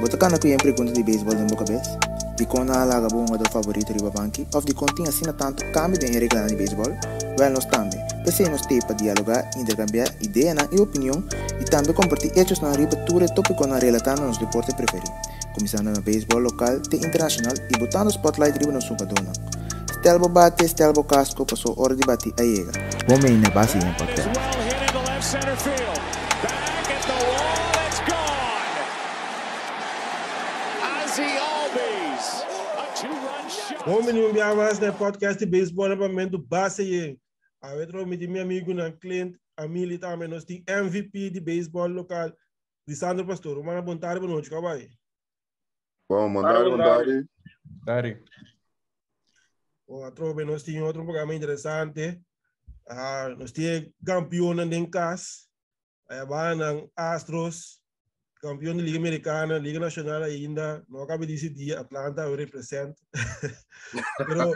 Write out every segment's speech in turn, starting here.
Bota kana ku sempre pergunta de beisebol em boca cabeça? De quando a laga bom do favorito de banki, of de continha assina tanto cambio de regra de beisebol, well nós também. Pensei nos para dialogar, intercambiar ideia e opinião e também compartilhar hechos na ribatura tópico na relatando nos deportes preferidos. Começando no beisebol local e internacional e botando spotlight riba no sucadona. Stelbo bate, Stelbo casco, passou hora de bater a iega. Homem na base em podcast. Menino, me avança no podcast de beisebol novamente do base aí. A outro me meu amigo na Clint, a Mili também, nós temos MVP de beisebol local, de Sandro Pastor. Uma boa tarde, boa noite, acabou aí. Bom, mandar. Tarde. Bom, a tropa, nós temos outro programa interessante. Uh, nós temos campeão em casa, uh, Astros, campeão da Liga Americana, Liga Nacional ainda, não acabei de decidir, Atlanta eu represento. Pero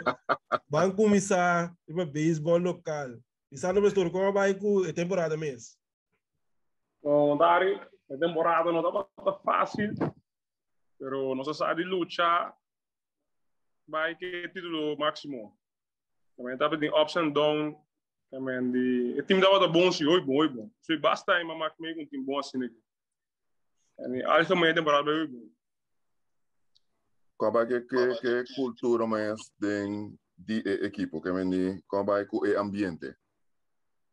vamos começar o beisebol local. E sabe, pastor, como vai com a temporada mesmo? Bom, Dari, a temporada não estava fácil, pero não se sabe lutar, vai que título máximo. Também estava em ups and downs, também de... O time estava bom, sim, oi bom, oi bom. Se basta, mas meio um time bom assim, aqui. Yani algemeen temporada bij u. Qual que que que cultura mais den di equipo que men di qual vai com o ambiente.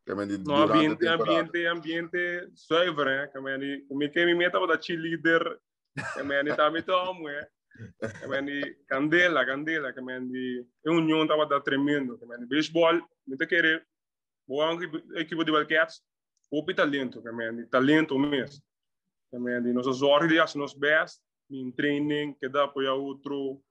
Que men di no ambiente ambiente ambiente zuiver hè. Que men di como que me meta para cheerleader. Que men di também tomo é. Que men di candela candela que men di união tava da tremendo. Que men di baseball me te querer. Boa equipe de Wildcats. O talento que men di talento mesmo. Também de nossas ordens, nos best, em training, que dá para outro.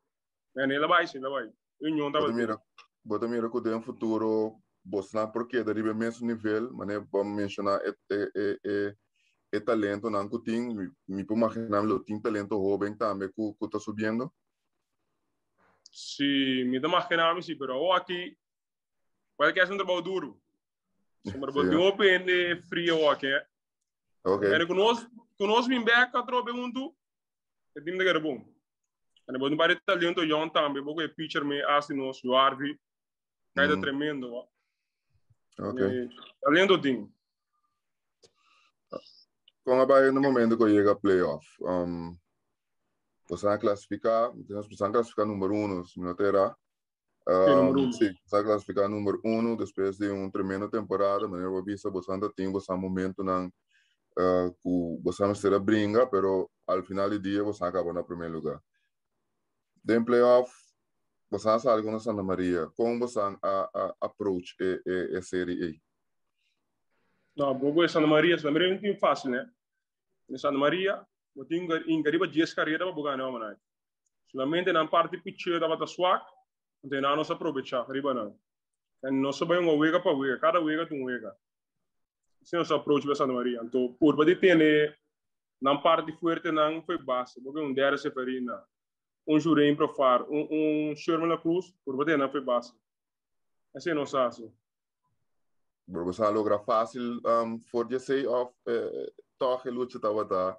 É, ela vai, ela vai. União da Mira, bota mira que tem um futuro, você porque da riba mesmo nível, mas né, vamos mencionar é é é é talento não que tem, me pode imaginar que tem talento jovem também que que está subindo. Sim, me dá imaginar sim, pero aqui vai que é um trabalho duro. Um trabalho de open e frio aqui. Okay. En conosco, conosco em Beca, trobe um do, é time de bom. E depois, para talento, John também, porque é pitcher me assim nos, o Arvi, caída mm. tremendo. Ok. Talento time. Com a Bahia no momento que chega playoff, um, você classificar, você classificar número um, se não terá. Um, sim, vai classificar número um, depois de uma tremenda temporada, mas eu vi se você tem você momento não uh, que você será brinca, pero al final do dia você acaba no primeiro lugar. Den playoff, você sabe com Santa Maria, como você a, a approach a, a, a série A? Não, porque Santa Maria, Santa Maria não tem fácil, né? Em Santa Maria, eu tenho em Gariba 10 carreiras para ganhar, não, Solamente na parte pitcher da bata swak, não tem nada a aproveitar, Gariba não. E não se vai uma wega para wega, cada wega tem um wega se nosso approach para Santa Maria. Então, por poder ter na parte forte não foi basta, porque um dera se farina, um jurem para far, um um Sherman na cruz, por poder não foi basta. Assim não sabe. Assim. Você logra fácil, um, for de say of eh, toch e luta tava tá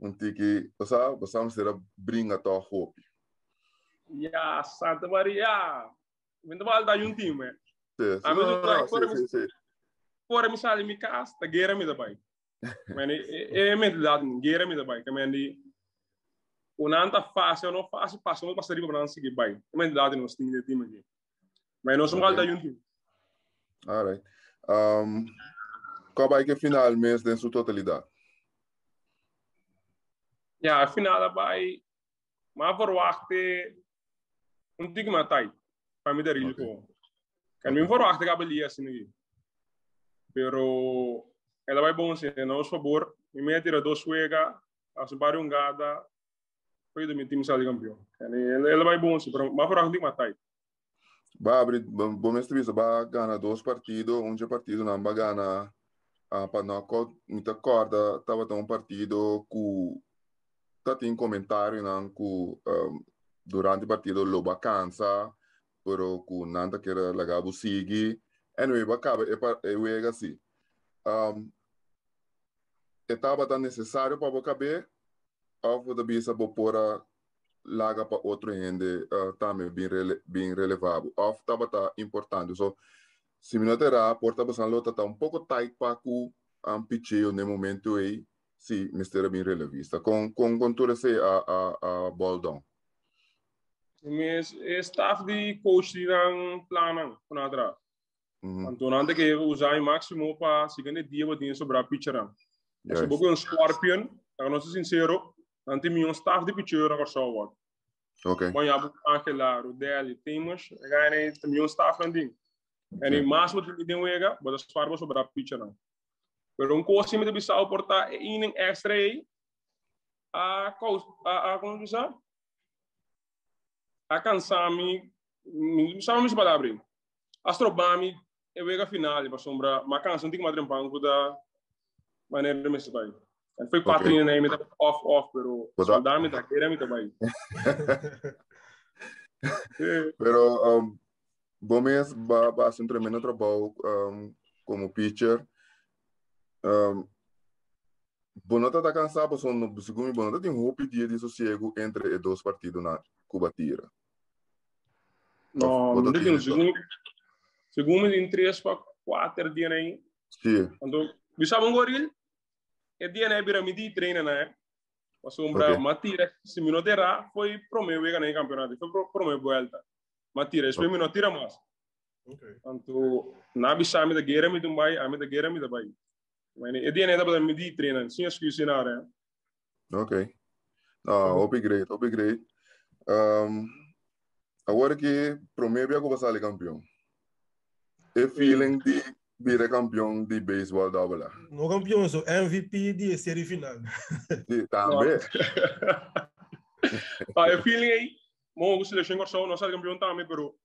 um tiki, você você não será brinca toch hope. Ja, Santa Maria. Muito mal da um time. Sim, sim, sim. Fora misali mi kaas ta gera mi da bai mani e me da gera mi da bai kamandi unanta fácil não fácil passa não passaria para não seguir bai me da no sting de time aqui mas nós somos alta junto alright um qual vai que final mês em sua totalidade ja final vai mas verwachte um digma tai para me dar risco kan me verwachte gabelia assim pero ela vai bom sim, a nosso favor. E me tira dois juega, a su barrio ungada, foi do meu time sair campeão. Ela, ela vai bom sim, mas para onde matar. Vai abrir, bom mestre visa, vai ganhar dois partidos, um partido não vai ganhar a para não muita corda, tava tão um partido que tá tem comentário não que um, durante o partido loba cansa, pero que nada que era legal seguir Anyway, acaba, é o assim. Um, estava tão necessário para caber of da bisa bopora laga para outro ende uh, também bem, rele, bem relevável. Of tava tá importante. So, se me notará, porta basan lota tá um pouco tight para o um, picheio no momento aí, se me estará bem relevista. Com, com, tudo esse a, a, a ball Mas staff de coach die dan plannen vanuit raad. Want toen had ik even usar o máximo para segundo dia wat dingen sobre a pitcher. Yes. Se bogo um scorpion, eu não sou sincero, não tem staff de pitcher agora só o Ok. Mas já bogo aquela rodela, temos, ganhei também um staff anding. E okay. máximo que tem um ega, mas as farmas sobre a pitcher não. Pero um me deve sal portar extra aí. A a a como diz? A cansami, sabe me palavra. Astrobami, eu vejo a final, para sombra, mas cansa, não tem que matar um banco da maneira me vai. Foi quatro okay. né, off off, pero soldame tá querendo também. Pero um, Gomes va, va a hacer un tremendo trabajo um, como pitcher. Um, Bonota está cansado, son, segundo Bonota tem um dia de sossego entre os dois partidos na Cuba Tira. Não, não tem segundo, segundo em três para quatro dias aí. Sim. Quando bisa um goril, é dia né, bira midi treina né. Passou um okay. matira, se me noterá, foi promeu ganhar campeonato, foi promeu volta. Matira, esse okay. não tira mais. Okay. Anto, na bisa me da guerra me tumbai, a me da guerra me da bai. Mas é dia né da midi treina, sem excuse nada. Ok. Ah, upgrade, upgrade. Um, agora que promete que vai ser campeão. É feeling de vir campeão de beisebol da bola. No campeão, sou MVP de série final. Sim, também. ah, é feeling aí. Mo gusto seleção corso não sai campeão também, pero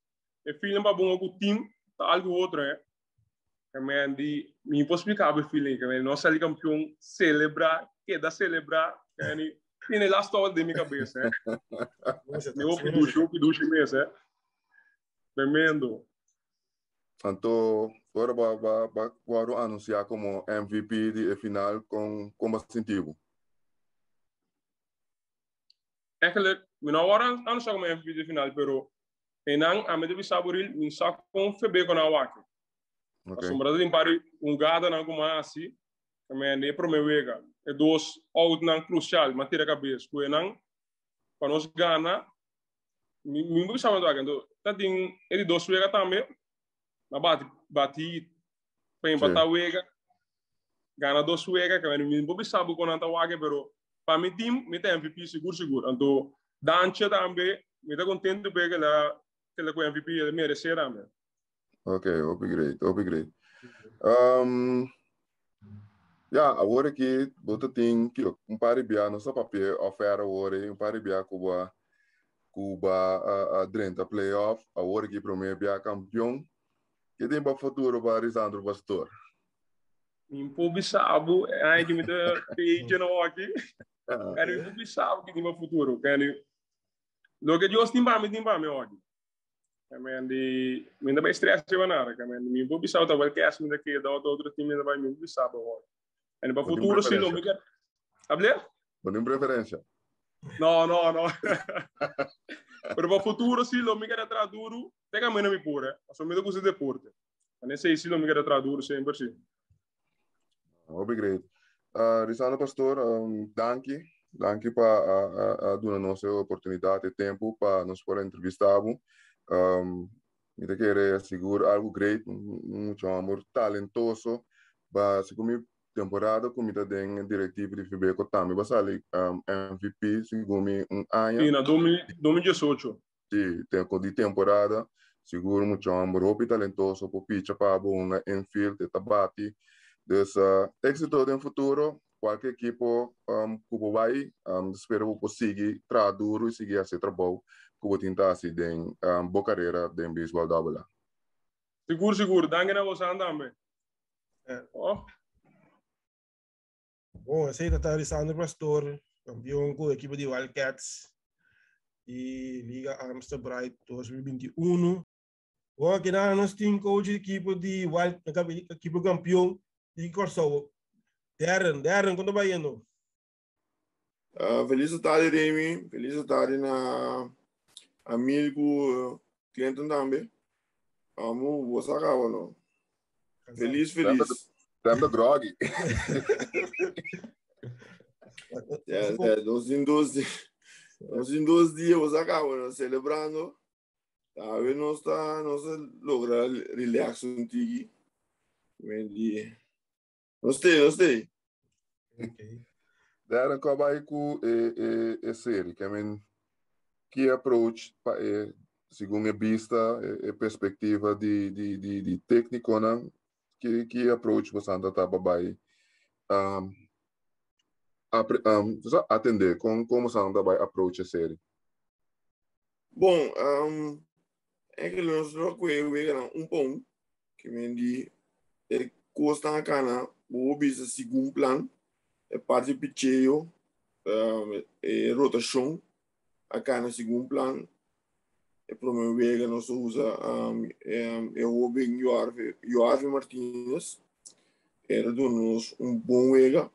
é feeling para bom o time, tá algo outro, é. Também de me o feeling, que não sai campeão celebrar, que dá celebrar, que Tiene last hour de minha cabeça, é. Meu piducho, piducho mesmo, é. Tremendo. Então, agora vai, vai, vai, vai anunciar como MVP de final com, com bastante Eigenlijk, we nou waren anunciar como MVP de final, pero enang a medo saboril min sa com febe com a wake. Okay. Asombrado de pari um gada na como assim, também é pro meu wega. É dois out nan crucial, matéria cabeça, que enang para nós gana, mi mi sabe do agendo. Tá tem ele dois wega também. Na bati bati pen bata wega. Gana dois wega, que mi mi sabe com anta wage, pero para mi team, mi tem MVP seguro seguro. Então, dança também, mi tá contente porque la que la MVP ele merece também. Ok, upgrade, upgrade. Um, ja, agora que você tem que um par de bia no seu papel oferta agora um par de bia Cuba Cuba a, a dentro playoff agora que primeiro bia campeão que tem para futuro para Lisandro Pastor. Impo sabe, ai que me dá page no impo sabe que tem para futuro, cara. Lo que Deus tem para mim, tem para mim hoje. Kamen di minta ba stress siya na kamen mi bu bisa ta wal kas minta ke da outro time minta ba mi bisa ba hoje. Ano para futuro sim, não me quer. Hable? Não tem preferência. Não, não, não. Pero para futuro sim, me quer atrás duro. Pega a mãe me pura. Assumindo que você deporte. Nesse sim, não me quer atrás duro sempre sim. Obrigado. Uh, Risano Pastor, um, danke. Danke para a, a, a dar nossa oportunidade e tempo para nos poder entrevistar. Um, eu quero assegurar algo great, muito amor, talentoso, para segundo temporada como está dentro diretivo de FIBECO também vai sair um, MVP segundo um ano sim na 2018 sim tem de temporada seguro muito amor hope talentoso bom infield está bate dessa êxito no futuro qualquer equipo um, que vai um, espero que consiga trabalhar duro e seguir esse trabalho que tentar assim em um, boa carreira em beisebol da bola seguro seguro danke na você também é. oh. Bom, esse aí está Alessandro Pastor, campeão com a equipe de Wildcats e Liga Amsterdam 2021. Vou quedar nossa team coach equipe de Wild, equipa campeão de Kosovo. Darren, Darren, quando vai indo? Uh, feliz tarde, Remy. Feliz tarde na amigo Clinton também. Vamos, vou sacar, mano. Feliz, feliz. Lembra Grog? é, é, 12 em 12 nos en dos días, o celebrando, talvez não está, não se logra relax un tiki. Me dije, não sei, não sei. Dar acaba aí com é é sério, que men que approach para é eh, segundo a vista e perspectiva de de de de técnico não que que approach você anda tá babai um, um, atender com como você anda vai approach a série? Bom um, é que nós conhecemos um pão que vem de é custa a cana o bisa segundo plano é parte picheio um, é rotação a cana segundo plano é promover nós usa é, é o bem Joarve Martínez era do nos um bom vega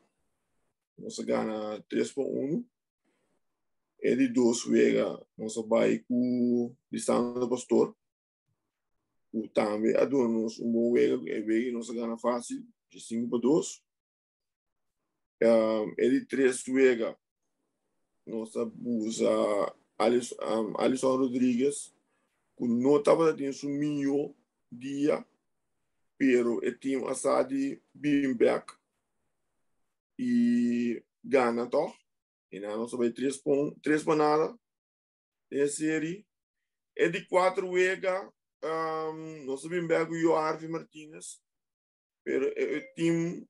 nós ganha 3.1 é de dois vega nós vai com distância pastor. O também a um bom vega é vega nós ganha fácil de 5 para 2 um, é de três vega nós usa Alisson, um, Rodrigues, que não estava tendo seu melhor dia, pero o time assado Bimbeck e Gana, toch? E nós sobre três três panadas na série. É de quatro vega, um, nós Bimbeck e o Arvi Martinez, pero o time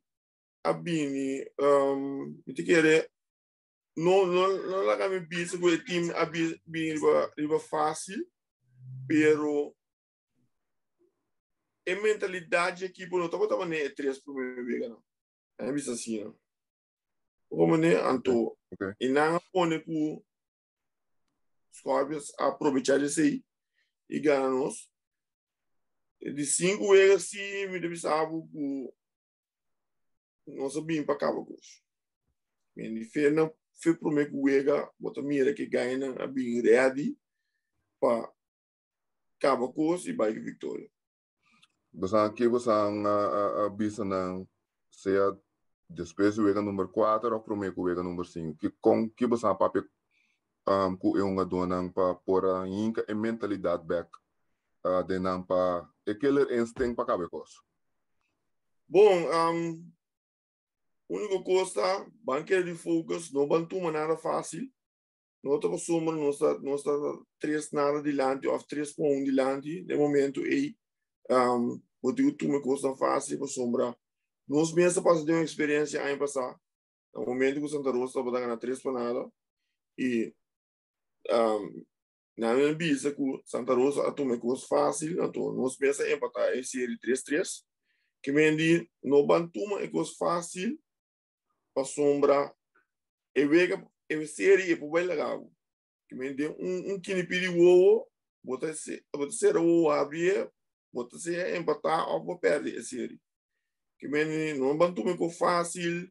a Bini, um, me te querer não não não lá que me pensa que o time a bem riba fácil pero a mentalidade aqui por não estava estava nem três por mim vega não é isso assim não como né anto e não pone com Scorpions aproveitar isso aí e ganhar nós de cinco vegas sim me deve saber que nós sabíamos para cá vamos me fez não foi para me guega bota mira que ganha a bem ready para cabo cos e bike victoria. Você aqui você a bisa não seja depois o número 4 ou para me o número 5 que com que você a papel um, ku yung adonang pa pora inka e mentalidade back uh, de não pa e killer instinct pa cabe cos bom um, única coisa, banqueira de focus, não bantuma nada fácil. Não está suma, não está, não está três nada delante, ou três com um delante. De momento, aí, um, o teu tuma coisa fácil para sombra. Nós mesmos passamos uma experiência ano passado. No momento que o Santa Rosa estava dando três para nada, e um, na minha visa, que Santa Rosa toma coisa fácil, então nós pensamos empatar esse série 3-3, que vem de no bantuma é coisa fácil, para sombra e vega e série e por legal que me deu um um que pedi o bota se bota ser o abrir bota se empatar ou perder a série que me não bantu me com fácil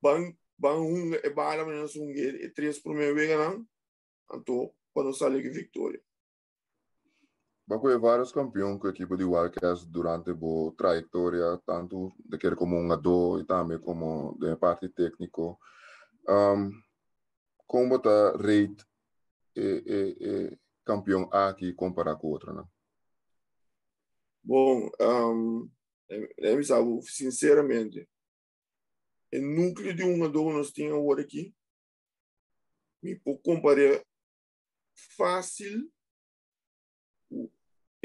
ban ban um e bala menos um e três por meio vega não para não sair que vitória Baco vários campeões com a equipe de Wildcats durante a trajetória, tanto de que como um ador e também como de parte técnico. Um, como está rate e, e, e campeão aqui comparado com outro, né? Bom, um, sabe, sinceramente, o núcleo de um ador nós tínhamos agora aqui, me pode comparar fácil o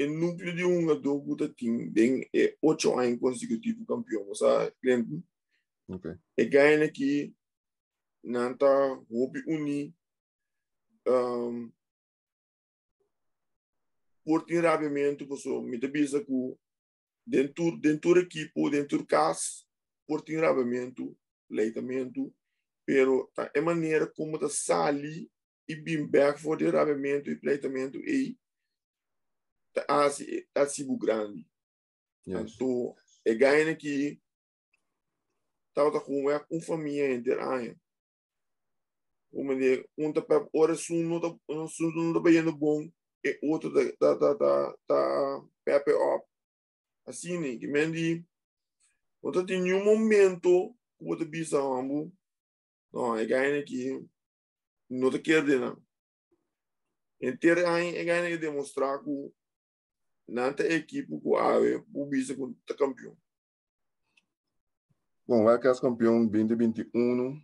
núcleo de um jogador da time tem é oito anos consecutivo campeão, sabe? Lembra? Okay. E ganha aqui nanta hobby uni um, por ter rabimento pessoal me bisa que dentro dentro equipo dentro casa por ter leitamento pero tá, é maneira como tá sali e bem back for ter rabimento e leitamento e asi asibu grande yes. então é ganha que tava com uma um família inteira Uma de um tá para hora um não tá um não tá bem bom e outro tá tá tá tá pepe up assim né que mendi outro tem um momento que você bisa ambu não é ganha que não tá não inteiro aí é ganha demonstrar que nanta equipe que ave o bisa que tá campeão Bom, vai que é campeão 2021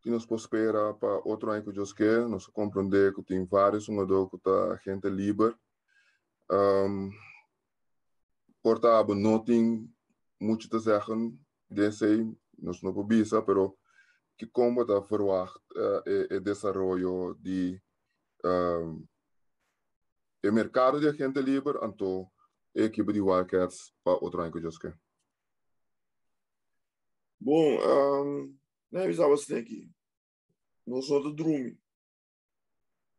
que nos espera para outro ano que Deus quer, nós compreender que tem vários jogadores que está gente livre. Um, portanto, não tem muito a dizer desse, nós não podemos, mas que como está verwacht uh, é, é desenvolvimento de um, o mercado de gente livre, então a equipe de Wildcats para outro ano que Deus quer. Bom, um, né, avisava assim aqui. Não sou do drume.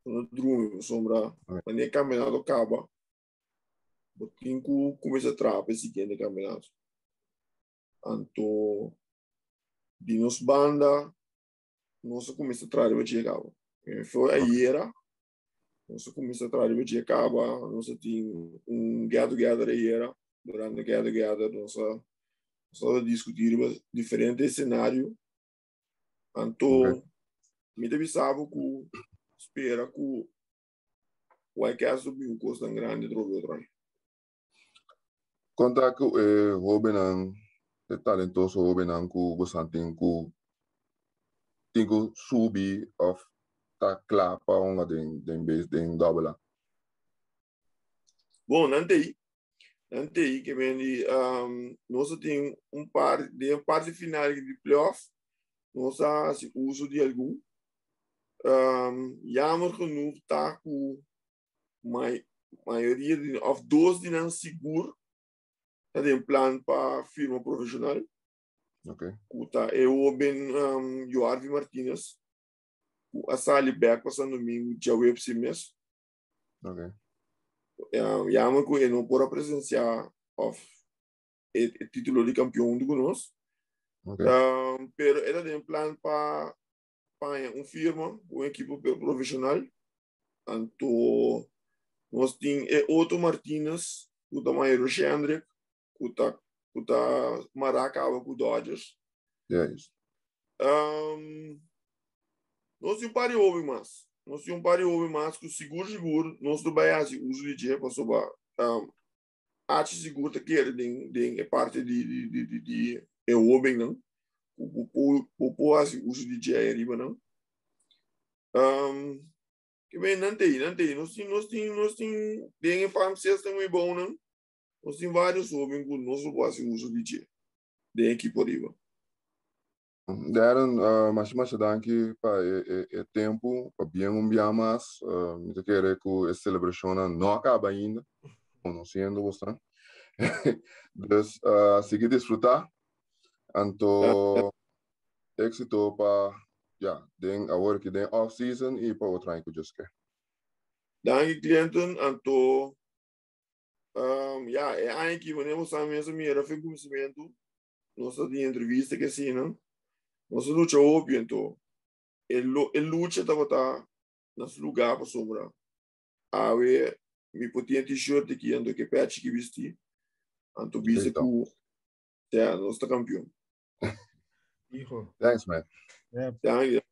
Sou do drume, sombra. Mas nem caminhado acaba. Porque que começa a que é caminhado. Então, de nos banda, nós começa a o dia acaba. Foi a era, nós começa a o dia acaba. Nós tem um gado gado da era. Durante o gado gado, nós só discutir diferentes cenários então, okay. me deve saber que espera que o IKEA subir um custo grande do outro. Conta que o Robin é talentoso Robin que você tem que tem que subir of tá claro para uma den den base den double. Bom, não tem não tem que vem um, nós temos um par de um parte final de playoff nossa uso de algum. Um, jammer genoeg tá com mai, maioria de, of dos de não seguro tem plano para firma profissional. Ok. Kuta eu ben um, Joarvi Martinez. A Sally Beck passando domingo dia web mês. Ok. Um, jammer que eu não pode presenciar of o título de campeão do conosco. Okay. Um, pero era de plan para para um firma, uma equipe profissional. Então, nós tínhamos é Otto Martinez, o da Maio Chandrick, o da o da Maracaba com Dodgers. Yes. Um, nós tínhamos um par de homens mais. Nós tínhamos um par de homens mais que seguro seguro, nós do Bahia uso de dia para sobar. Um, arte seguro que de, de, parte de, de, de, de, de é o homem não o o o o assim uso de dia riba não um, que bem não tem não tem nós tem nós tem nós tem bem infância tem bom não tem vários homens o assim uso de dia de equipe riba Deram uh, mas mas danke para é, é, é tempo para bem um dia mais uh, me querer que a celebração não acaba ainda sendo bastante dus uh, seguir desfrutar Anto éxito para ja, den agora que den off season e para outro ano que eu quer. Dank cliënten anto um, ja, é aí que vamos usar mesmo minha foi conhecimento nossa de entrevista que assim, não? Nossa luta óbvio então. El luta tá nas lugar para sombra. A ver, me podia t-shirt aqui ando que pete que vestir. Anto bisa ku, ja, nós tá campeão. Hijo. Thanks, man. Yeah. Dank je.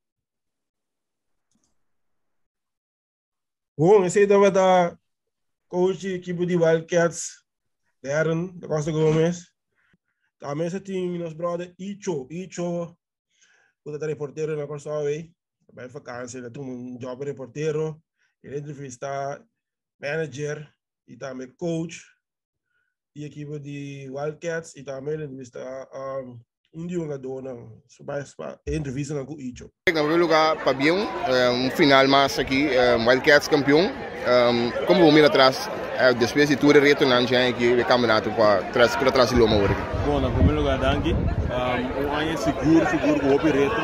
Bom, esse aí estava da coach equipe de Wildcats, Darren, da Costa Gomes. Também você tem nosso brother Icho, Icho, que está reporteiro na Costa Away. Vai vacância, ele tem um job reporteiro. Ele entrevista manager e também coach e equipe de Wildcats e também ele entrevista um, um dia uma dona entrevista com o Icho. Em primeiro lugar, Fabião, um final mais aqui, um, Wildcats campeão. Um, como vamos atrás, uh, depois de tudo retornando aqui o campeonato para trás para trás Loma hoje. Bom, em primeiro lugar, danke. Um, ano seguro, seguro com o Opi reto.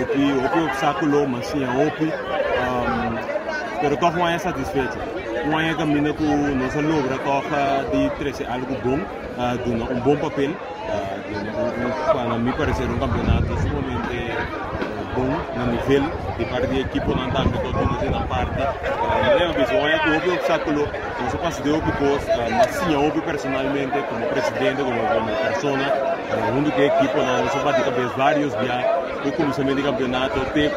Opi, Opi saco Loma, sim, Opi. Um, pero tô com um satisfeito. Um ano caminho com nossa logra, toca de trazer algo bom, uh, um bom papel, para mim parecer um campeonato sumamente bom no nível de parte de equipe não está todo mundo na parte. Lembra que é que houve obstáculo não se passa de houve coisa mas sim houve personalmente como presidente como, como persona onde que a equipe não se bate cabeça vários dias o começamento do campeonato até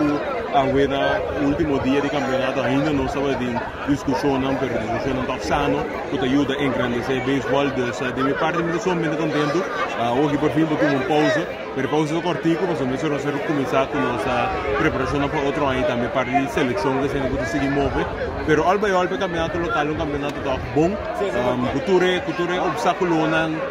a Ueda, último dia de campeonato ainda não estava de discussão, não, pero discussão está sano, que ajuda a engrandecer o beisebol, de minha parte, me muito contente, uh, hoje por fim, porque uma pausa, pero pausa cortico, mas eu me estou a começar com nossa preparação para outro ano também, parte de seleção, que se não conseguir mover, pero alba e alba, campeonato local, um campeonato tá bom, um, cultura, cultura, obstáculo,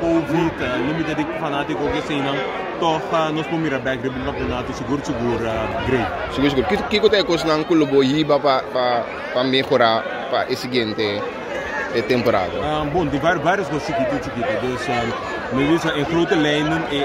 Covid, limite de fanático, que se não, toch uh, nós vamos mirar back do campeonato seguro seguro uh, great seguro seguro que que que coisa não colubo hiba para para para melhorar para a seguinte temporada um, bom tem várias várias coisas chiquitas chiquitas então me diz em grote lijnen e,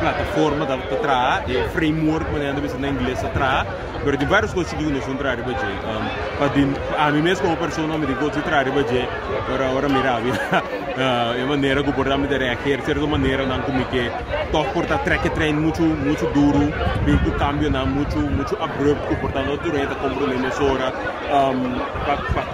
plataforma da tra framework ainda bisa na inglês tra pero tem várias coisas que nós entrar riba je um, para din a mim mesmo como pessoa me digo entrar riba je ora ora miravi uh, e maneira que portamos de reagir certa maneira não como que toch porta track train muito muito duro bem que cambio não muito muito abrupto portanto durante como problema ora um, para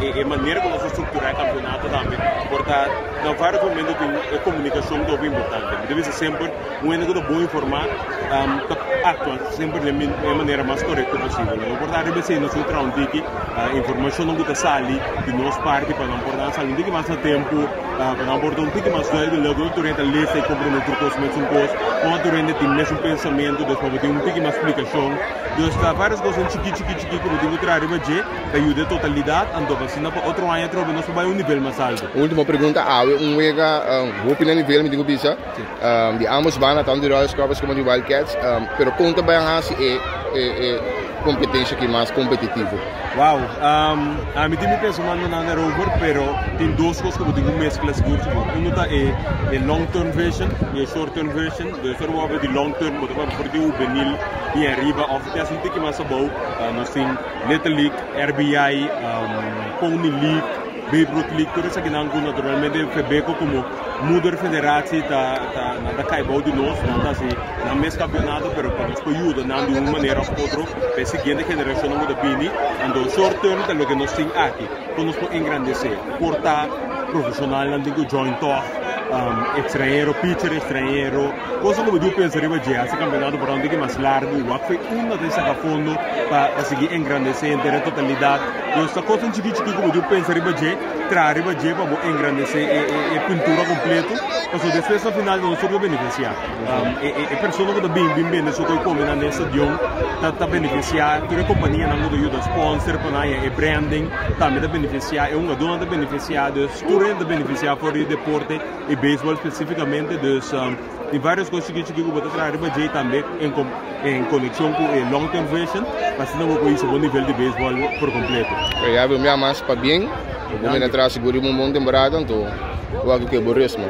e, e maneira como nós estruturar o campeonato também porta não vários de comunicação bem importante deve ser sempre um que bom informar um, atuar sempre de maneira mais correta possível não porta deve ser no seu traum diki uh, informação não está sali de nós parte para não portar sali diki mais tempo uh, para não portar um diki mais doido logo durante a lista e comprometer com os mesmos coisas com durante tem mesmo pensamento depois tem um diki mais explicação então várias coisas chiqui chiqui que eu tenho que tirar de que ajuda a totalidade então vacina para outro ano trove nós vai um nível mais alto. Última pergunta ah um wega um opinião nível me digo bisa um, de ambos van tanto de Royal Scrubbers como de Wildcats um, pero conta bem assim é, é, é competência que mais competitivo Wow, um, a mim tem penso mano na rover, pero tem duas coisas que eu tenho mescla seguro seguro. Um tá é é long term version e é short term version. Do isso eu vou de long term, mas eu vou por o benil e arriba of the assim que mais abou. Nós tem Little League, RBI, um, Pony League, Babe Ruth League, isso aqui não naturalmente febeco como muda federatie da da da caibou de nós não tá assim na mesmo campeonato pero para nos ajuda não de uma maneira ou outra para a seguinte geração não muda bem ando short term de lo que nós tem aqui para nos engrandecer cortar profissional não digo joint talk um, estrangeiro, pitcher estrangeiro, coisa como eu pensaria que esse campeonato por onde é mais largo, o foi uma dessas a fundo para seguir engrandecer em a totalidade. E essa coisa chiquita como eu pensaria que trazer para engrandecer e pintura completo, mas depois no final nós vamos beneficiar. Um, e, e, e pessoa que está bem, bem, bem, nessa coisa como na estadião, está tá beneficiar, toda a companhia não ajuda sponsor, para e branding, também está beneficiar, é uma dona está beneficiar, tudo está beneficiar para o deporte e beisebol especificamente, dus um, tem várias coisas que eu vou trazer para Jay também em, em conexão com o long term version, mas não vou conhecer o nível de beisebol por completo. Já viu minha mais para bem, eu vou me entrar seguro uma boa temporada, então eu acho que é borismo.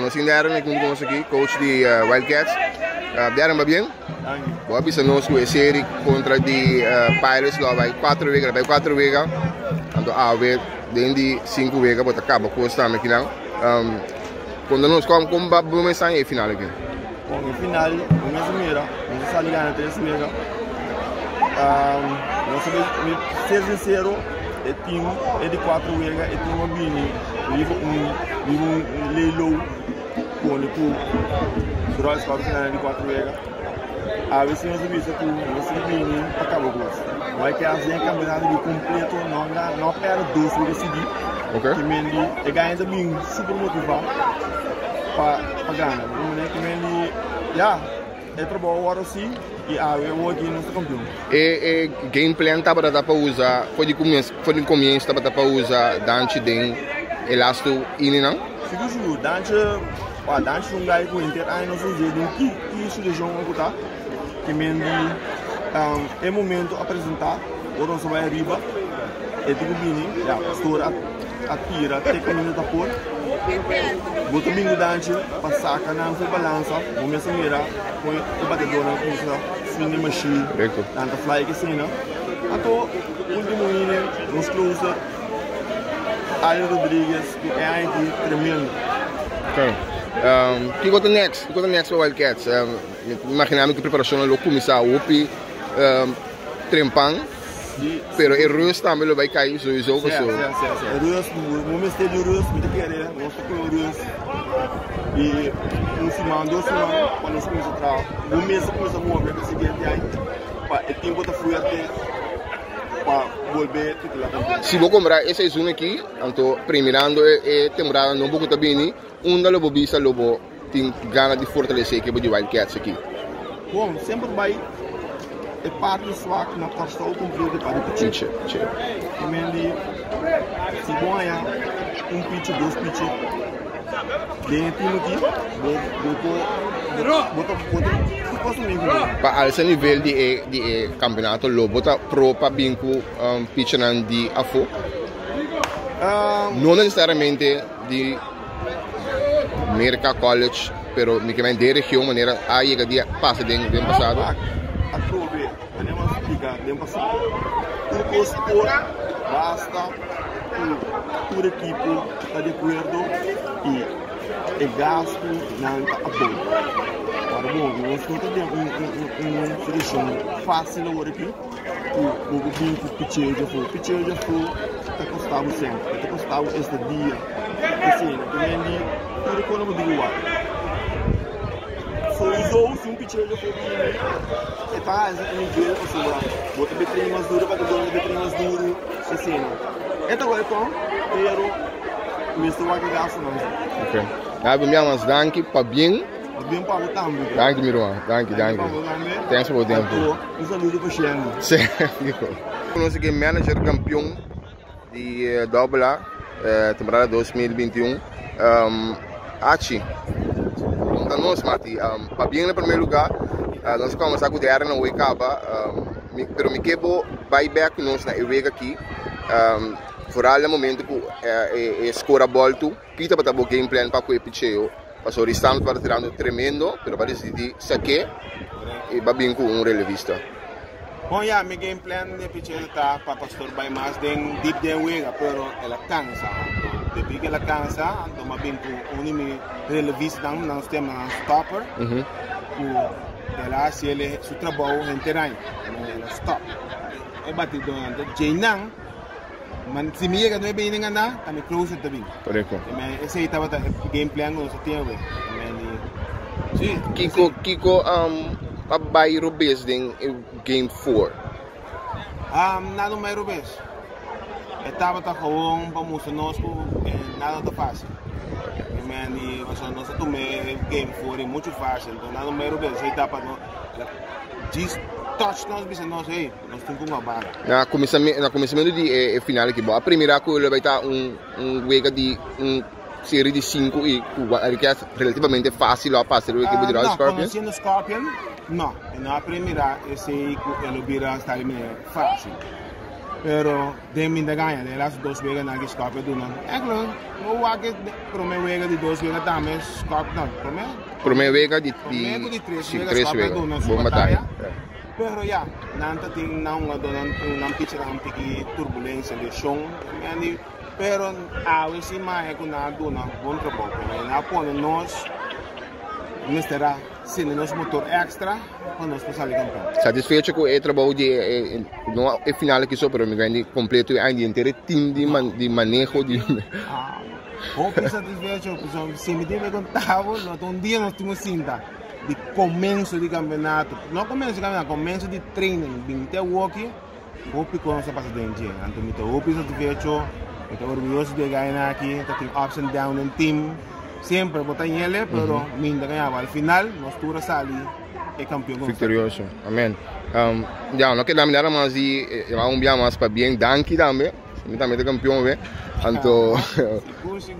Nós ainda éramos aqui, coach de uh, Wildcats. Uh, deram bem? Boa bisa nós com a série contra de uh, Pirates lá vai quatro vezes, vai quatro vezes. Então a ver dentro de cinco vezes, bota acaba com o aqui não. Um, nós como como vamos pensar em final aqui. Bom, em final, nós mira, nós está ligando três mega. Um, nós sabemos ser sincero, é time é de quatro vezes, é time bini, vivo um vivo um leilão com o drogas para o final de quatro vezes. Nós vimos que nós bini acabou com isso. Mas que a gente campeonato de completo não não perde dois vezes seguir. Okay. Que mendi e ganha bem super motivado para ganhar. Que mendi já é trabalho agora sim e a eu vou aqui no campeão. E, e game plan tá para usar, foi de começo, foi de começo tá para usar dante den elasto ini não? Sim, sim, dante, a dante um gai com inter, aí nós vamos ver que que isso de jogo que tá. Que mendi um, é momento apresentar, o nosso vai arriba, é tipo bini, já pastor atira, tem caminho da por. Bingo dante, passar canal foi balança, o meu mira, põe o batedor na coisa, swing machine, tanta fly que cena. Ato, último inning, nos closer, Ali Rodrigues, que é tremendo. Okay. Um, o que conta next? O que conta next para Wildcats? Um, imaginamos que a preparação é começar a UPI, um, trempang, pero el rust também lo vai cair sowieso. Sim, sim, sim. O rust, o momento de rust, muito querer, nós tocamos o rust. E um semana, duas semanas, quando nós começamos a trabalhar, um mês começa a mover, que seguinte aí, o tempo está fuerte, para volver titular. Se vou comprar essa zona aqui, então, primeirando a temporada não vou bem, um da lobo bisa lobo tem gana de fortalecer equipe de Wildcats aqui. Bom, sempre vai é parte sua na costa ou cumprido para o pitch. Pitch, pitch. E mendi, se bom é um pitch, dois pitch, dentro aqui, botou, botou, botou, Pa esse nível de, de campeonato lo bota pro pa binco um, pitch di afo? Um, non necessariamente di America College, pero mi que de região maneira a llega dia passa de ano passado. Aprove, andiamo a spiegare, ano passado. O custo basta o equipo está de acordo e o gasto não está a bom. Nós temos uma solução fácil agora aqui. O o binco picheio já foi, picheio já foi, está custando sempre, está custando este dia. Assim, também tudo quando eu digo So usou sim picheio já foi e tá esse nível assim lá. Bota betrinho mais duro para que betrinho mais duro, assim. Então é bom, pero Mr. Waki gasto não. Ok. Ja, bij mij was dank pa bien. Bien para o tambo. Dank je, Miroa. Dank je, dank je. Thanks for the tempo. Um saludo para o fico. Nós aqui manager campeão de uh, Dobla, uh, temporada 2021. Um, Achi. Então nós, Mati, um, para bem no primeiro lugar, uh, nós começamos a cuidar no Wicaba, um, pero me quebo buyback nós na Iwega aqui. Um, Vooral het moment que é, é, scora volto, pita para o game plan para o epicheo. Passou o restante para tirando tremendo, pero para decidir saque e bem com um relevista. Bom, ja, meu game plan de picheo está para pastor by mais den deep de wega, pero ela cansa. Depois que ela cansa, então va bem com um relevista não não tema stopper. Uhum. O ela se ele seu trabalho em terreno, ela stop. É batido, então, man si mi llega no be ninga na kami close to bin Correcto. me ese estaba ta game plan no se tiene we Sí, Kiko Kiko um pabay Rubes din game 4. Um nada mais Rubes. Estava tá gewoon vamos nós com nada tá fácil. Man, e você não se tome game 4 é muito fácil, então nada mais Rubes, aí tá para no touchdowns bisa nós aí, nós temos uma vaga. Na começamento, na começamento de eh, final aqui, a primeira coisa vai estar um um wega de um série de 5 e que é relativamente fácil a passar o equipe de Royal Scorpion. Conhecendo Scorpion, não, na primeira esse ele vira estar fácil. Pero de minda ganha, de las dos vegas na Scorpion do não. É claro, o wage primeiro vega de dois vegas também Scorpion, não, primeiro. Primeiro vega de Primeiro de três sim, vegas três Scorpion vegas. do Bom não, batalha. Pero ya, nanta ting na nga doon ang picture ang piki turbulência de chão, yani pero a esse mais que na do na bom trabalho, na pone nós nestera nos motor extra para nós passar ali campeão. Satisfeito com o trabalho de eh, não é final aqui só, pero me ganhei completo e ainda inteiro team de man, de manejo de Ah, o que satisfeito, se me tiver contavo, um dia nós temos cinta de começo de campeonato, não começo de campeonato, começo de training, vim até o pico não se passa dentro, então me satisfeito, estou orgulhoso de ganhar aqui, estou ups and downs no team, sempre botar em ele, pero minda ganhava, al final, nós tudo sali e campeão. Victorioso, amém. Um, já, não quero dar mais de, eu um dia mais para bem, danke também. Mi também é campeão, né? Então,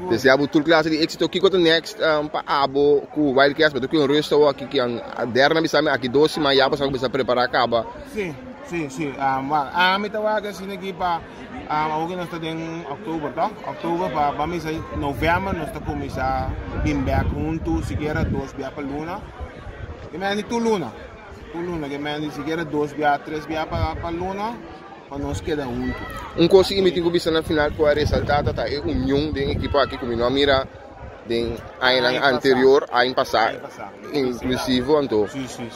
desejo tudo classe de êxito aqui com o next um, para abo com o Wildcats, mas aqui um resto aqui que a derna bisa aqui doce, mas já para preparar acaba. Sim, sim, sim. Um, a mi tawaga sini aqui para um, está em outubro, tá? Outubro para vamos em novembro nós está começar bem back junto, siquiera dois via para luna. Que me tu luna. Tu luna, que me siquiera dois via, três via para para luna. para nós queda junto. Um coisa que me tenho visto na final que é ressaltada tá é união da equipe aqui como não mira den ano anterior, ano passado, inclusive, então,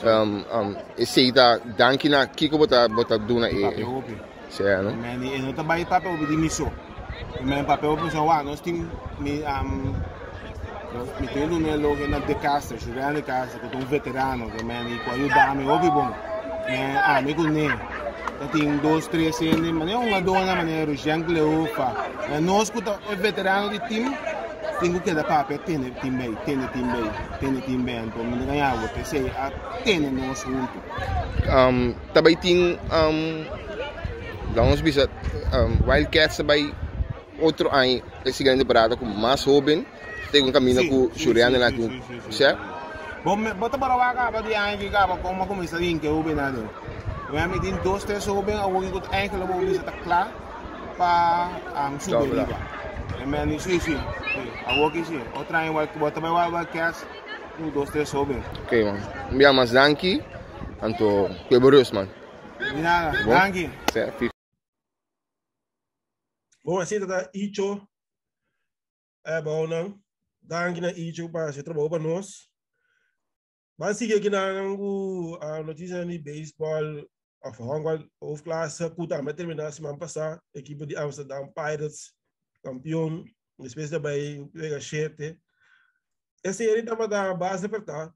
um, um, aceita, danke na kiko bota bota duna e. Certo? Men e não trabalha papel de missão. Men papel por só, nós tem me um mi tendo né logo na de casa, jurando de casa, que um veterano, que men e quando dá me ouve bom. Né, ah, me né. Tem dois, três anos, mas é uma dona, mas é o Jean Cleofa. Nós que é veterano de time, tengo que dar papel tiene team bay tiene team bay então me ganhar o PC a tiene nós junto um também tem um vamos bisa um, Wildcats também outro ano esse grande temporada com mais jovem tem um caminho com Juliano lá com certo bom bota para lá cá para ano que cá como começa a que o bem nada we hebben in doos três jovem a working com eigenlijk vamos bisa tá claro para um subir Men sim, sim. A work is here. Outra em work, bota bem o podcast. Um, dois, três, sobe. Ok, man. Mbia mas danki. Anto, kweboros, man. De nada. Danki. Certo. Bom, assim, tá Icho. É bom, não? Danki na Icho para se trabalhar para nós. Mas sigue aqui na a notícia de beisebol afhankelijk hoofdklasse. Goed aan met terminatie semana passada. Equipe de Amsterdam Pirates campeão, depois também pega sete. Esse ele estava da base para cá.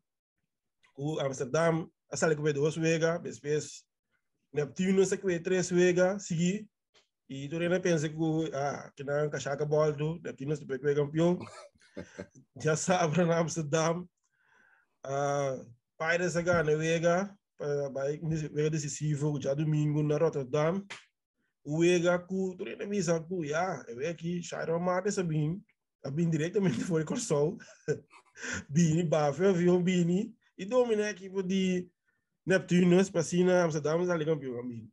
O Amsterdam, a sala que duas vega, depois Neptuno se que três vega, seguir. E tu ainda pensa que ah, que não cachaca boldo, Neptuno se pega campeão. Já sabe na Amsterdam. Uh, Pirates a ganha vega, vai vega decisivo, já domingo na Rotterdam uega ku tu nem misa ku ya eu aqui shairo mate sabin abin diretamente foi corsol bini bafe avião bini. E domina a equipe de Neptunes Passina Amsterdam ali campeão amigo.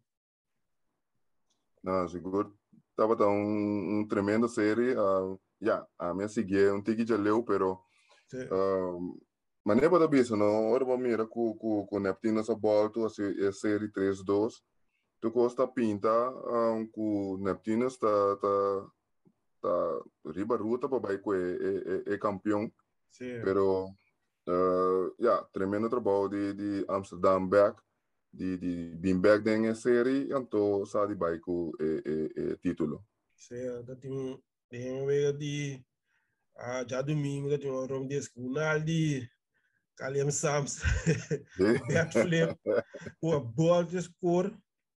Não seguro. Tava tá um, um tremendo série. Uh, yeah, a minha seguia um tique já leu pero uh, mas nem pode ver não. Ora vamos mira com com com Neptunes a volta a série 3-2 tu costa pinta um, com Neptunes tá tá tá riba ruta para vai é, é, é campeão Sim. pero uh, yeah, tremendo trabalho de, de Amsterdam back de de bem back dentro série então sabe vai com é, é, título. Sim, tá tem tem um de ah, já domingo tem um rom de escunal de Kaliam Sams backflip o a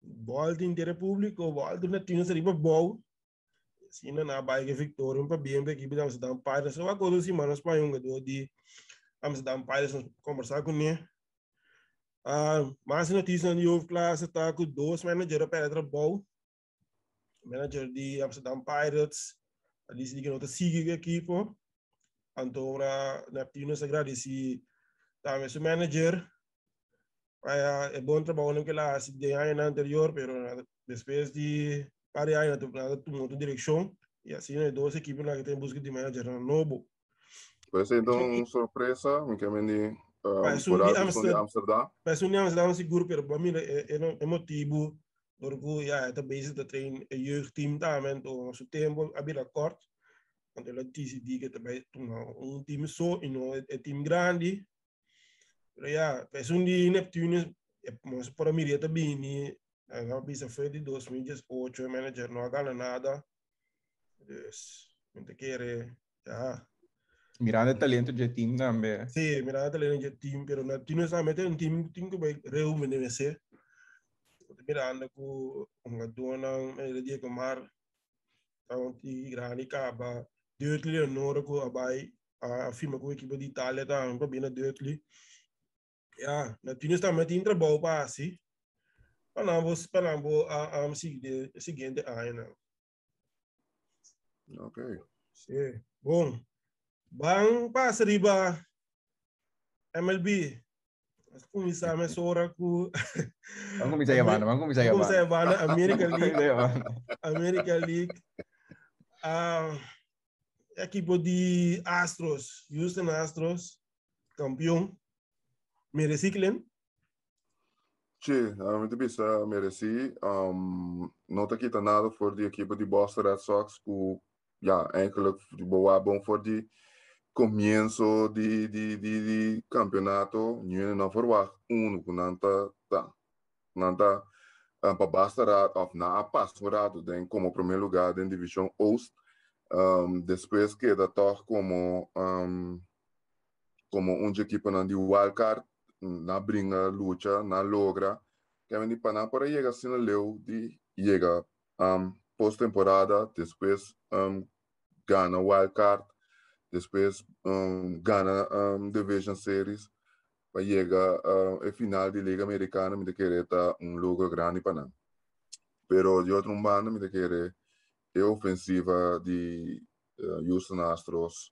bola de score bal din de República, o bal do Netinho seria bom. Assim, na bike Victoria, para bem, para equipe de Amsterdam Pirates. Eu agora duas semanas para um jogador de Amsterdam Pirates conversar com ele. Uh, mais notícia de Youth Class está com dois managers para o bom. Manager de Amsterdam Pirates, a disse que não está seguindo a equipe. Então, para Neptuno se agradece também seu manager, Kaya é bom trabalho que lá se de ano anterior, pero depois de para ano tomou outra direção e assim né duas equipes lá que tem busca de manager novo. Ser então surpresa, me mentir. Parece um Amsterdam. Parece um Amsterdam seguro, pero para mim é, é, é motivo porque ja, het bezig dat er een jeugdteam daar met onze tempo hebben akkoord. Want ele disse que também um time só e não é time grande. Pero ya, es un día Neptuno, vamos por Mireta Bini, a bisa foi de 2018, o manager não ganha nada. Pues, gente quiere, ya. Mirando el talento de team también. Sí, mirando el talento de team, pero Neptuno está metiendo un team, team que vai rejuvenescer. Mirando com uma dona, ele dia com mar, então, que grande caba, Deutli, Nora, com a Bai, a firma com a equipe de Itália, tá, um problema Deutli. Ja, natuurlijk staan met in não para não a a seguinte ano. Ok. Sim. Bom. Bang passa riba MLB. Começar a hora com Vamos começar a Yavana, vamos começar a Yavana. Vamos começar a Yavana, American League. American League. A equipe de Astros, Houston Astros, campeão mereci Glenn? Sim, realmente bisa mereci. Um, não está aqui nada voor de equipe de Boston Red Sox, que ja, eigenlijk boa bom voor de comienzo de, de, de, de campeonato, não não verwacht um com nanta tá, nanta um, para basta of na passado den como primeiro lugar da divisão Oost, um, depois queda toch como um, como uma equipe na de wildcard na bringa luta na logra que a para para chegar assim leu de chega um, pós-temporada depois um, gana wildcard depois um, gana um, Division Series para chegar uh, a final de Liga Americana, me querer tá um lugar grande para não. Pero de outro bando, me querer é ofensiva de uh, Houston Astros,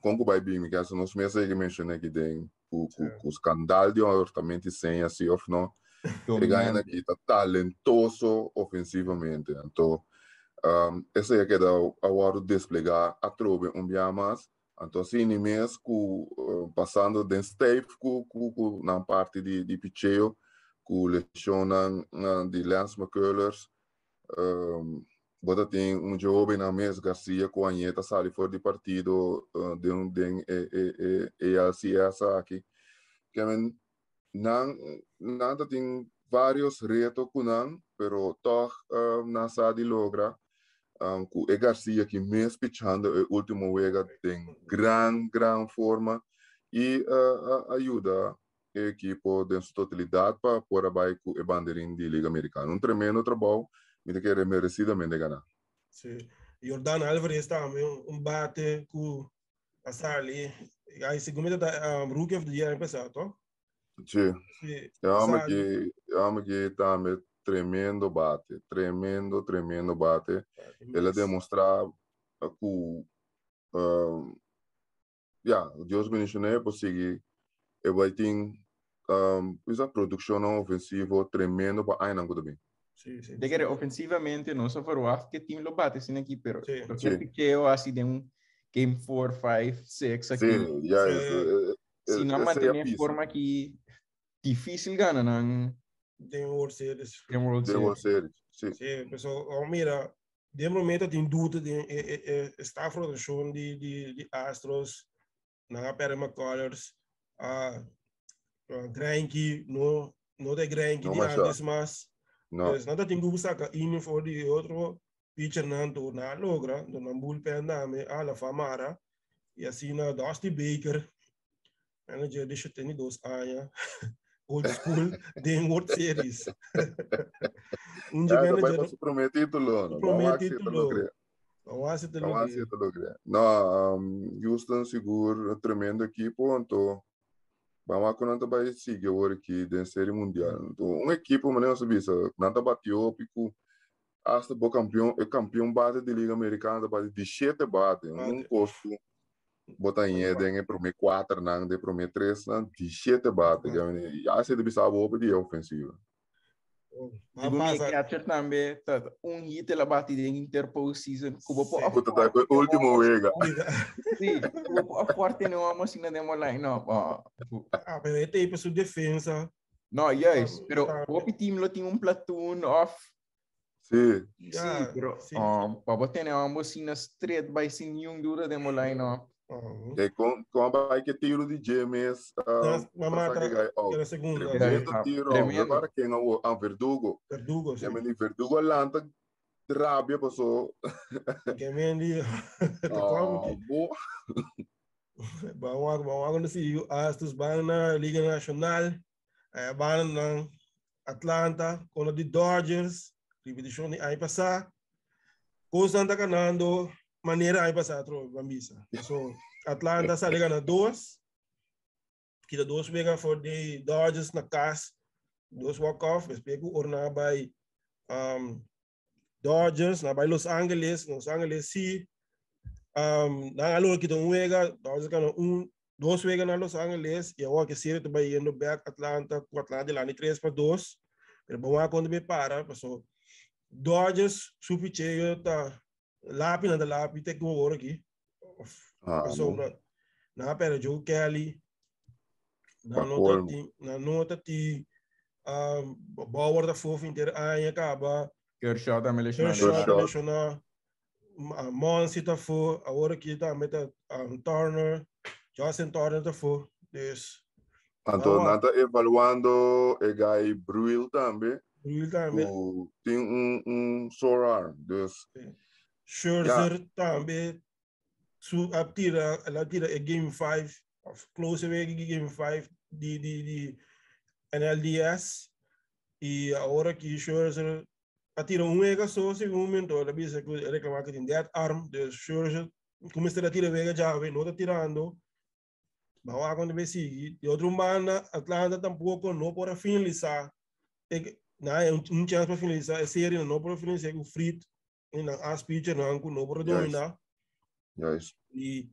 como vai bem, me quer nos meses que mencionei aqui tem o, o, o escândalo de orçamento sem assim, ou não, ele ganha aqui, tá talentoso ofensivamente, então um, essa é que dá a hora de desplegar a tropa um dia mais então assim mês com uh, passando de step com, com, com na parte de de picheo com lesiona de Lance McCullers um, bota tem um jovem na mesa Garcia com a Anheta sai fora de partido uh, de um de e e e LCS aqui que não nada tem vários retos com não pero toch uh, nasa de logra um, com o Garcia que mesmo pichando o último wega tem gran gran forma e uh, ajuda a equipe sua totalidade para pôr abaixo o bandeirinho de Liga Americana. Um tremendo trabalho, me que merecidamente ganhar. Sim. Jordan Alvarez também um bate com a Sali. Aí segunda da um, Rookie of the Year passado, Sim. Sim. Eu amo que eu amo que também tremendo bate, tremendo, tremendo bate. Ele demonstrar que uh, yeah, Deus mencionou para seguir e vai ter um, essa produção ofensiva tremendo para a Ainango também. Sim, sim. De que ofensivamente não só for que time lo bate sin aqui, pero lo que piqueo assim de um game 4, 5, 6 aqui. Sim, yeah, sim. Se não manter forma que difícil ganhar, não tem World Series. Tem World Series. World Series, sim. Sim, pessoal, oh, mira, de momento tem dúvida de é, é, está a produção de, de, de Astros, na Perry McCullers, a uh, Granky, no, no de Granky de antes, mas não. Pues, nada que sacar in for de outro pitcher não to na logra, do na bullpen dame a la famara, e assim na Dusty Baker, manager deixa ter dois anos. old school de World Series. um de manager. Vai prometer título, prometer título. Não há. Não há título. Não, Houston seguro, tremendo equipe, então vamos quando vai seguir agora aqui da série mundial. Então, uma equipe, mas não sabia, nada bateu, pico hasta o campeão, o campeão bate de liga americana, bate de sete bate, um custo botar em Eden para mim quatro não de para mim três não de sete bate. que já se deve saber o de ofensiva Me catcher também, tá, um hit ela de interposition, como po a tá, o último vega. Sim, como a forte não é assim na demo line, não. Ah, pero este aí para sua defesa. No, yes, pero o team lo tem um platoon off. Sim. Sim, pero um, para ter uma mocina straight by sin nenhum dura demo line, não. Uhum. E com, com a bike tiro de James. Uh, oh, era segunda. Tremendo tiro. Tremendo. Agora quem é o Verdugo. Verdugo, sim. Jamen, Verdugo lanta rabia passou. Que mendi. Oh, boa. Vamos vamos a see Astros van na Liga Nacional. Eh, van na Atlanta com o de Dodgers. Repetição de ano passado. Coisa anda ganhando maneira aí passar tro bambisa. So Atlanta sa liga na duas. Kita duas pega for the Dodgers na cas. Duas walk off, mas pego or na by um Dodgers na by Los Angeles, Los Angeles si um na um wega, Dodgers um wega na Los Angeles e agora que seria to by indo back Atlanta, com Atlanta lá ni 3 para 2. Pero bom quando me para, so Dodgers cheio tá lápis na lápis tem que aqui ah, so na na pera Joe Kelly na nota ti na nota ti. Um Bauer da fofo inteiro aí acaba Kershaw também lesionou Kershaw lesionou Monsi tá for, agora que tá met um, Turner, Justin Turner tá for, dus. Então, nada evaluando o Guy Bruil também. Bruil também. Tem um, um sore arm, dus. Scherzer yeah. também, su tira, ela tira a game 5, close away game 5 de, de, de NLDS. E agora que Scherzer atira um ega só, segundo momento, ela bisa que reclamar que tem dead arm, de Scherzer, começa a tirar vega já, não está tirando. Bawa quando vai seguir. E outro banda, Atlanta tampouco não pode finalizar. Não é um chance para finalizar. A série não pode finalizar com o Frit. E as pitcher não não pode dominar. Yes. E,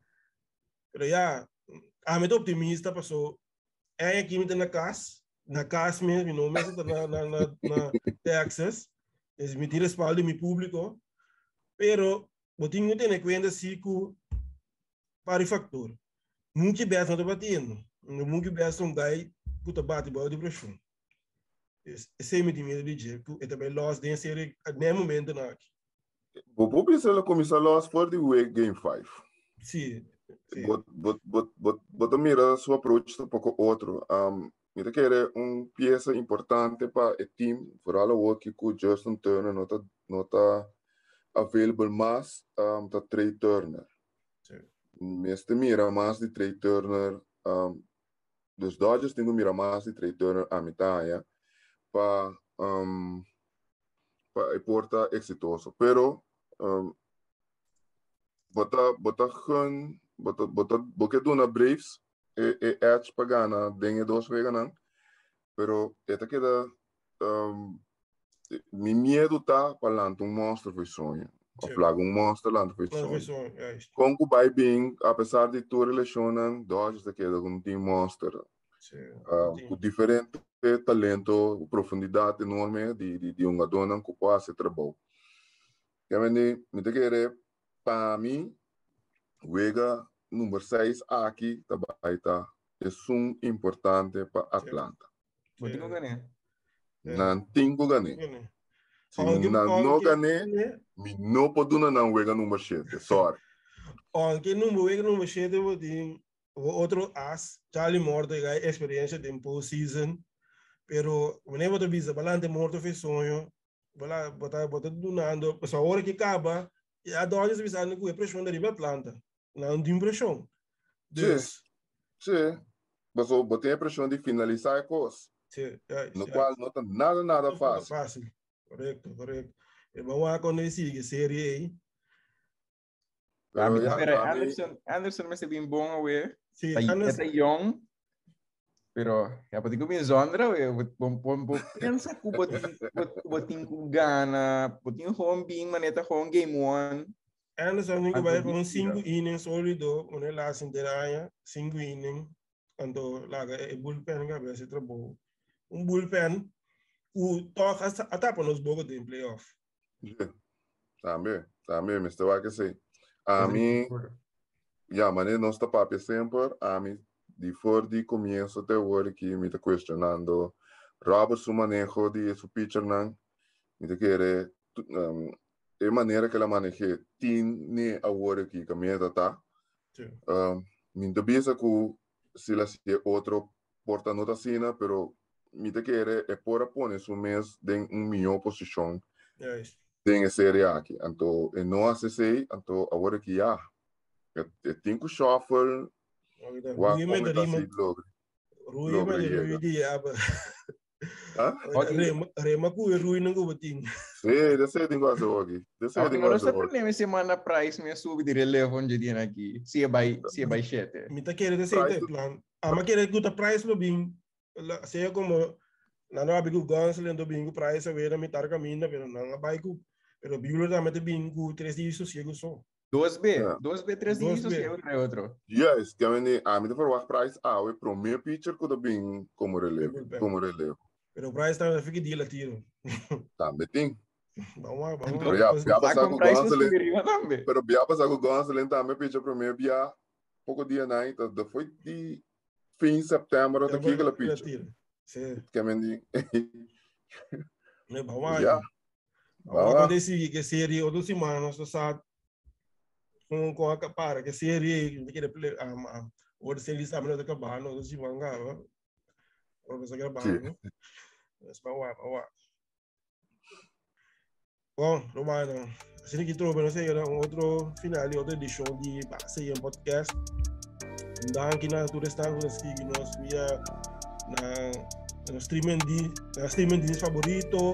pero já, a meta optimista passou. É aqui na casa, na casa mesmo, não mesmo na, na, na, na Texas. Es me tira espalda mi público. Pero, eu tenho que se que para o factor. Muito bem, não batendo. Muito bem, um gai que está batendo de pressão. Esse o meu medo de também loss de série no momento não aqui. Que começar loss for the week game 5. Sim. But, but, but, but, but mira, sua approach um pouco outro. Um, mira que era uma peça importante para o time, vooral o que o Justin Turner não está não tá available mais, um, tá Trey Turner. Este mira mais de Trey Turner, um, dos Dodgers têm mira mais de Trey Turner a mitad, para um, para porta exitoso. Pero um, bota bota hun bota bota boke dona Braves e e edge pagana dengue dos veganan. Pero esta queda um, mi miedo tá falando um monstro foi sonho. A plaga um monstro lá foi sonho. Com o vai bem, apesar de tu relacionam Dodgers da queda com um monstro. Uh, com diferente talento, profundidade enorme de, de, de uma dona que pode ser trabalho. Me querer, para mim, Vega número 6 aqui, também é um importante para Atlanta. Não tenho ganhar. Não tenho ganhar. Se não ganhar, não pode não Vega número 7, sorry. Aunque número Vega número 7, eu vou ter outro as, Charlie Morto, a experiência de postseason, pero whenever tu bisa balante morto fez sonho, bala bota bota donando, mas a hora que acaba, a dona bisa no que pressão da riba planta, não tem pressão. Sim, sim. Mas o botei a pressão de finalizar a coisa. Sim, é, no qual não está nada, nada não fácil. Fácil, correto, correto. E vamos a conhecer a série aí. Yeah, Anderson, Anderson me se bem bom, ué. Sim, Anderson. É young, pero ya pati ko minzondra we bom bom bom pensa ko botin botin ko gana botin home being maneta home game one Anderson ninguém vai com cinco innings sólido uma lá sinteraya cinco innings quando laga e bullpen ga be se trabo um bullpen o toca até para nos bogo de playoff. Também também Mr. Wakase a mim ja maneira não está para sempre a mim de for de comienzo de hora que me está questionando. Robert su manejo de su pitcher nan me te quiere um, de maneira que ela maneje tiene agora que caminha tá um, me te pensa que se la se outro porta nota sina pero me te quiere é por poner su mês em um melhor posição yes. em série aqui então não hace sei então agora que já eu tenho que shuffle Rui me rima. Rui me Rui di apa. Rema ku Rui nang bating. Sim, desse eu tenho essa aqui. Desse eu tenho essa aqui. Não sei semana price me sube de relevo onde dia aqui. Se é by se é by sete. Me tá querendo desse plan. Ah, mas quer que o price lo bing. Seja como na não abigo gans lendo bingo price a ver me tar caminho, pero não abai ku. Pero bingo também te bingo três dias sossego só. 2B, yeah. 2B, 3 dígitos y otro otro. Yes, que a mí te verwacht price a we pro meu pitcher kuda bem como relevo, como relevo. Pero price também fica dia lá tiro. Também tem. Vamos lá, vamos Pero ya, ya pasar com Gonzalez. Pero ya pasar com Gonzalez também pitcher pro meu bia pouco dia na então foi de fim de setembro até que ela pitcher. Sim. Que mim Vamos lá. Vamos acontecer que seria outra semana nós sabe com com a para que série que quer play um tá acabando não se manga ou você quer banho mas para lá para lá bom Romano assim que trouxe não sei um outro final outra edição de Passeio em Podcast. Danke na tu restaurante que nós via na no streaming de na streaming de favorito.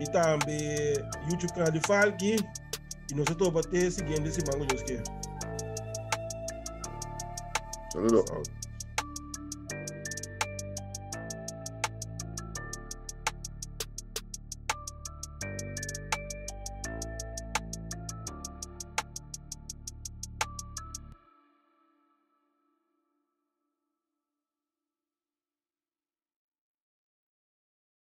E também YouTube canal de Falki e nós estamos bater seguindo esse mango de Saludos.